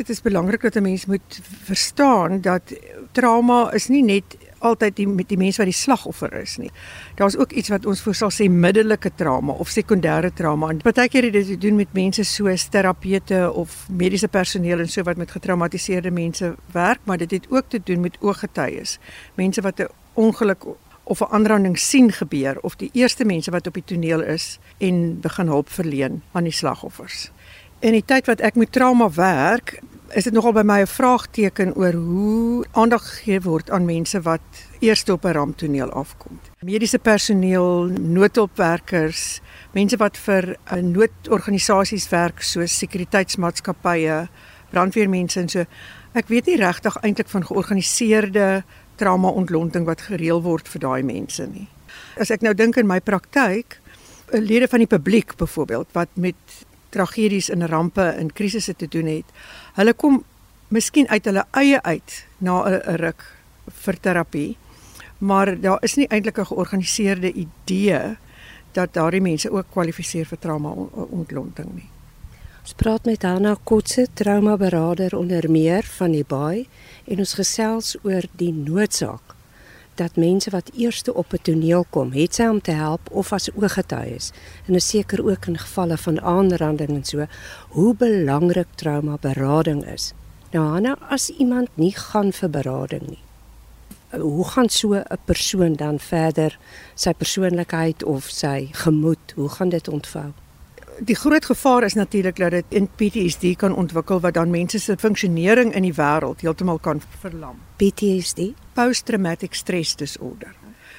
Dit is belangrik dat 'n mens moet verstaan dat trauma is nie net altyd die met die mens wat die slagoffer is nie. Daar's ook iets wat ons voor sal sê middelike trauma of sekondêre trauma. En partykeer het dit te doen met mense soos terapeute of mediese personeel en so wat met getraumatiseerde mense werk, maar dit het ook te doen met ooggetuies. Mense wat 'n ongeluk of 'n aanranding sien gebeur of die eerste mense wat op die toneel is en begin hulp verleen aan die slagoffers. In die tyd wat ek met trauma werk, is dit nogal by my 'n vraagteken oor hoe aandag gegee word aan mense wat eers op 'n ramptoneel afkom. Mediese personeel, noodhulpwerkers, mense wat vir 'n noodorganisasies werk soos sekuriteitsmaatskappye, brandweermense en so. Ek weet nie regtig eintlik van georganiseerde trauma-ontlonting wat gereël word vir daai mense nie. As ek nou dink in my praktyk, lede van die publiek byvoorbeeld wat met tragedies en rampe en krisisse te doen het. Hulle kom miskien uit hulle eie uit na 'n ruk vir terapie. Maar daar is nie eintlik 'n georganiseerde idee dat daardie mense ook kwalifiseer vir trauma ontlonting nie. Ons praat met Hanna Kotse, traumaberader onder meer van die Baai en ons gesels oor die noodsaak dat mense wat eerste op 'n toneel kom, het sy om te help of as ooggetuies. En is seker ook in gevalle van aanranding en so, hoe belangrik trauma berading is. Nou Hanna, as iemand nie gaan vir berading nie, hoe gaan so 'n persoon dan verder sy persoonlikheid of sy gemoed, hoe gaan dit ontvou? Die groot gevaar is natuurlik dat dit in PTSD kan ontwikkel wat dan mense se funksionering in die wêreld heeltemal kan verlam. PTSD, post traumatic stress disorder.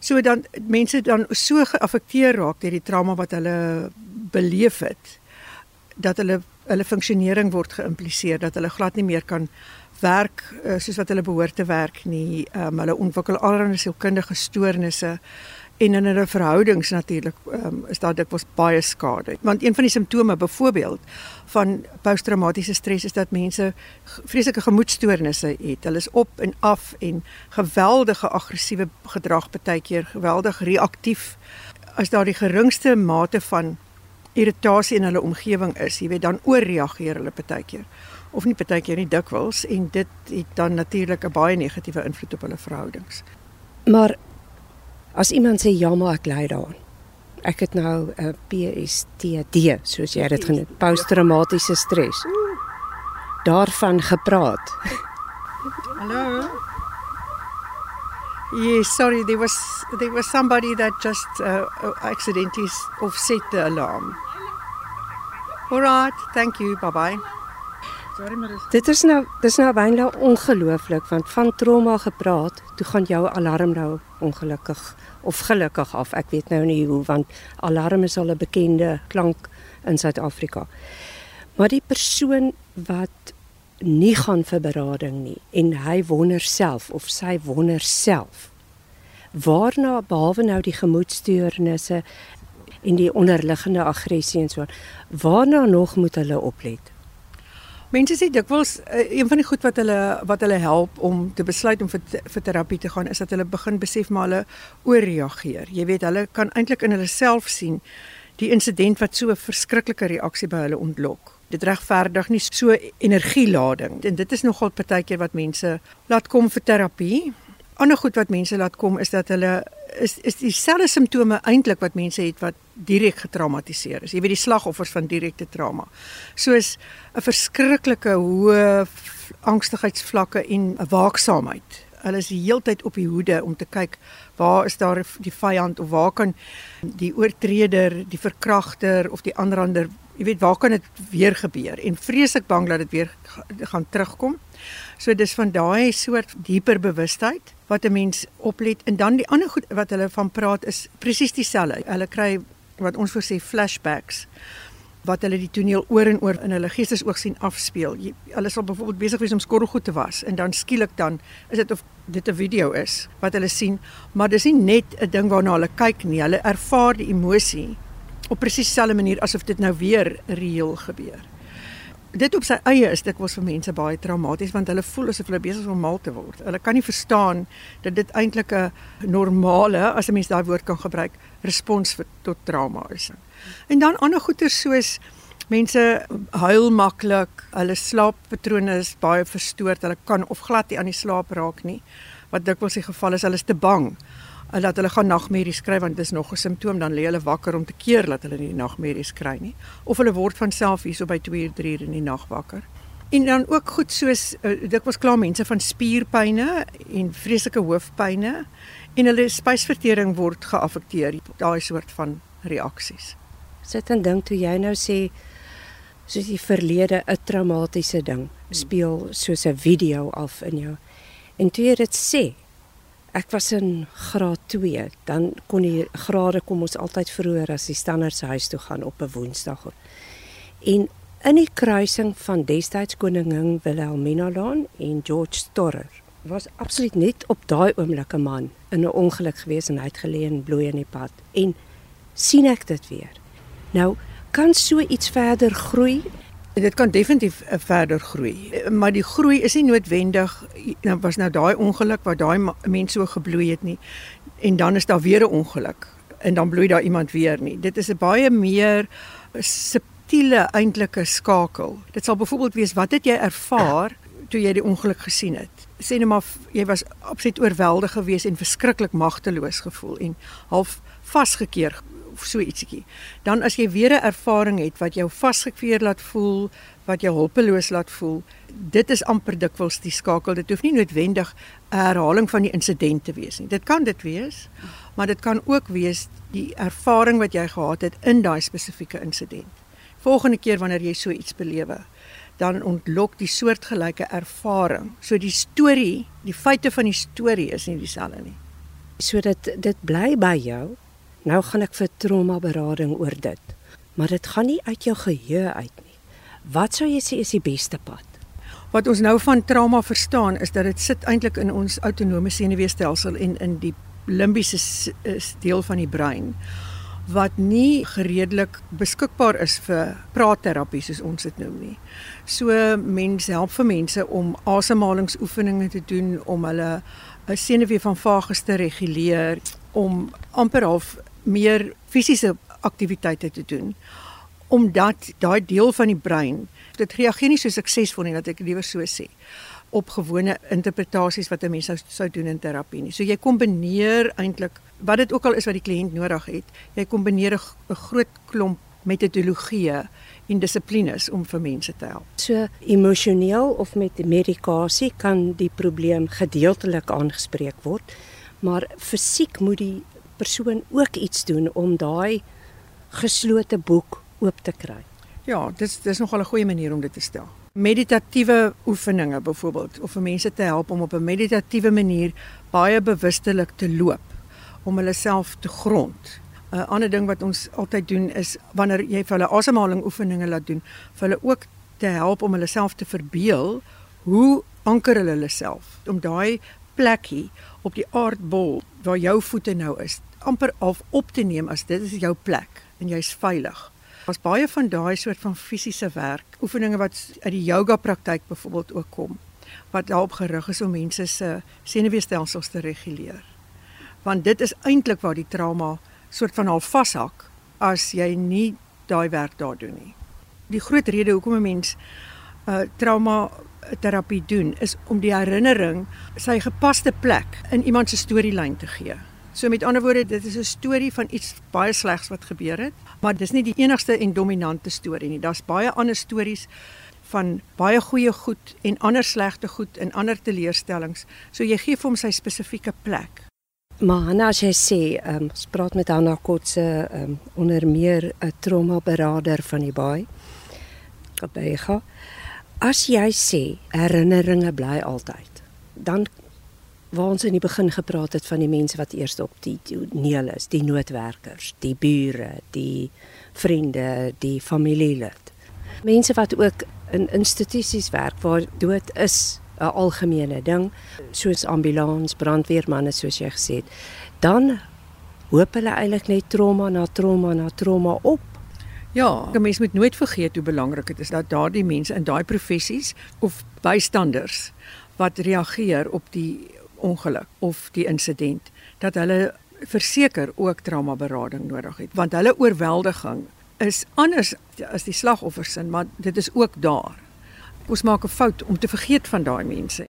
So dan mense dan so geaffekteer raak deur die trauma wat hulle beleef het dat hulle hulle funksionering word geïmpliseer dat hulle glad nie meer kan werk uh, soos wat hulle behoort te werk nie. Um, hulle ontwikkel allerlei sielkundige stoornisse en in hulle verhoudings natuurlik um, is daar dikwels baie skade. Want een van die simptome byvoorbeeld van posttraumatiese stres is dat mense vreeslike gemoedstoornisse het. Hulle is op en af en geweldige aggressiewe gedrag partykeer, geweldig reaktief. As daar die geringste mate van irritasie in hulle omgewing is, jy weet dan ooreageer hulle partykeer of nie partykeer nie dikwels en dit het dan natuurlik 'n baie negatiewe invloed op hulle verhoudings. Maar As iemand sê ja, maar ek ly daaraan. Ek het nou 'n PSTD, soos jy dit genoem, posttraumatiese stres. Daarvan gepraat. Hallo. Yes, sorry, there was there was somebody that just uh, accidentally offset the alarm. All right, thank you. Bye dis Dit is nou dis nou baie ongelooflik want van trauma gepraat, toe gaan jou alarm nou ongelukkig of gelukkig af. Ek weet nou nie hoe want alarm is al 'n bekende klank in Suid-Afrika. Maar die persoon wat nie gaan vir berading nie en hy wonder self of sy wonder self waarna behalwe nou die gemoedstoornisse en die onderliggende aggressie en so waarna nog moet hulle oplet Mense sê dikwels uh, een van die goed wat hulle wat hulle help om te besluit om vir vir terapie te gaan is dat hulle begin besef maar hulle ooreageer. Jy weet hulle kan eintlik in hulle self sien die insident wat so 'n verskriklike reaksie by hulle ontlok. Dit regverdig nie so energielading en dit is nogal partykeer wat mense laat kom vir terapie. Ander goed wat mense laat kom is dat hulle is is dieselfde simptome eintlik wat mense het wat direk getraumatiseer is. Jy weet die slagoffers van direkte trauma. Soos 'n verskriklike hoë angstigheidsvlakke en 'n waaksaamheid. Hulle is die heeltyd op die hoede om te kyk waar is daar die vyand of waar kan die oortreder, die verkragter of die aanrander, jy weet waar kan dit weer gebeur en vreeslik bang dat dit weer gaan terugkom. So dis van daai soort dieper bewustheid wat 'n mens oplet en dan die ander goed wat hulle van praat is presies dieselfde. Hulle kry wat ons voor sê flashbacks wat hulle die toneel oor en oor in hulle geestesoog sien afspeel. Jy, hulle sal byvoorbeeld besig wees om skorrelgoed te was en dan skielik dan is dit of dit 'n video is wat hulle sien, maar dis nie net 'n ding waarna hulle kyk nie. Hulle ervaar die emosie op presies dieselfde manier asof dit nou weer reëel gebeur dit op sy eie is dikwels vir mense baie traumaties want hulle voel asof hulle besig is om mal te word. Hulle kan nie verstaan dat dit eintlik 'n normale, as 'n mens daai woord kan gebruik, respons vir tot trauma is. En dan ander goeters soos Mense huil maklik, hulle slaappatrone is baie verstoord, hulle kan of glad nie aan die slaap raak nie. Wat dikwels die geval is, hulle is te bang dat hulle gaan nagmerries kry want dit is nog 'n simptoom dan lê hulle wakker om te keer dat hulle nie nagmerries kry nie of hulle word van self hierso by 2 uur 3 uur in die nag wakker. En dan ook goed soos uh, dit was klaar mense van spierpynne en vreeslike hoofpynne en hulle spysvertering word geaffekteer daai soort van reaksies. Sit en dink toe jy nou sê soos die verlede 'n traumatiese ding speel soos 'n video af in jou. En toe jy dit sê, Ek was in graad 2, dan kon die grade kom ons altyd vroeër as die standaard huis toe gaan op 'n Woensdag. En in die kruising van destyds koningin Wilhelmina Laan en George Storer was absoluut net op daai oomblik 'n man in 'n ongeluk gewees en hy het gelê en bloei in die pad. En sien ek dit weer. Nou kan so iets verder groei Dit kan definitief uh, verder groei, maar die groei is nie noodwendig nou was nou daai ongeluk waar daai mens so gebloei het nie en dan is daar weer 'n ongeluk en dan bloei daar iemand weer nie. Dit is 'n baie meer subtiele eintlike skakel. Dit sal byvoorbeeld wees wat het jy ervaar toe jy die ongeluk gesien het? Sê net maar jy was absoluut oorweldig geweest en verskriklik magteloos gevoel en half vasgekeer of so ietsie. Dan as jy weer 'n ervaring het wat jou vasgekweer laat voel, wat jou hulpeloos laat voel, dit is amper dikwels die skakel. Dit hoef nie noodwendig 'n herhaling van die insident te wees nie. Dit kan dit wees, maar dit kan ook wees die ervaring wat jy gehad het in daai spesifieke insident. Volgende keer wanneer jy so iets belewe, dan ontlok die soortgelyke ervaring. So die storie, die feite van die storie is nie dieselfde nie. So dit dit bly by jou Nou gaan ek vir trauma berading oor dit. Maar dit gaan nie uit jou geheue uit nie. Wat sou jy sê is die beste pad? Wat ons nou van trauma verstaan is dat dit sit eintlik in ons autonome senuweestelsel en in die limbiese deel van die brein wat nie gereedelik beskikbaar is vir praatterapie soos ons dit noem nie. So mense help vir mense om asemhalingsoefeninge te doen om hulle 'n senuwee van vagus te reguleer om amper half meer fisiese aktiwiteite te doen omdat daai deel van die brein dit reageer nie so suksesvol nie dat ek liewer so sê op gewone interpretasies wat 'n mens sou sou doen in terapie nie. So jy kombineer eintlik wat dit ook al is wat die kliënt nodig het. Jy kombineer 'n groot klomp metodologieë en dissiplines om vir mense te help. So emosioneel of met medikasie kan die probleem gedeeltelik aangespreek word, maar fisiek moet die persoon ook iets doen om daai geslote boek oop te kry. Ja, dis dis nogal 'n goeie manier om dit te stel. Meditatiewe oefeninge byvoorbeeld of vir mense te help om op 'n meditatiewe manier baie bewustelik te loop om hulle self te grond. 'n uh, Ander ding wat ons altyd doen is wanneer jy vir hulle asemhaling oefeninge laat doen, vir hulle ook te help om hulle self te verbeel hoe anker hulle hulle self om daai plekkie op die aardbol waar jou voete nou is amper half op te neem as dit is jou plek en jy's veilig. Daar's baie van daai soort van fisiese werk, oefeninge wat uit die yoga praktyk byvoorbeeld ook kom wat daarop gerig is om mense se senuweestelsels te reguleer. Want dit is eintlik waar die trauma soort van half vashak as jy nie daai werk daar doen nie. Die groot rede hoekom 'n mens uh, trauma terapie doen is om die herinnering sy gepaste plek in iemand se storielyn te gee. So met ander woorde, dit is 'n storie van iets baie slegs wat gebeur het, maar dis nie die enigste en dominante storie nie. Daar's baie ander stories van baie goeie goed en ander slegte goed en ander teleurstellings. So jy gee vir hom sy spesifieke plek. Maar Hanna, as jy sê, ehm um, spraak met Hanna Kotse, ehm um, onder meer 'n trauma beraader van die baai. Kabega. As jy sê herinneringe bly altyd, dan waar ons in die begin gepraat het van die mense wat eers op die toneel is, die noodwerkers, die bure, die vriende, die familielid. Mense wat ook in institusies werk waar dood is 'n algemene ding, soos ambulans, brandweermanne soos jy gesê het, dan hoop hulle eintlik net trauma na trauma na trauma op. Ja, 'n mens moet nooit vergeet hoe belangrik dit is dat daardie mense in daai professies of bystanders wat reageer op die ongeluk of die insident dat hulle verseker ook trauma berading nodig het want hulle oorweldiging is anders as die slagoffers sin, maar dit is ook daar. Ons maak 'n fout om te vergeet van daai mense.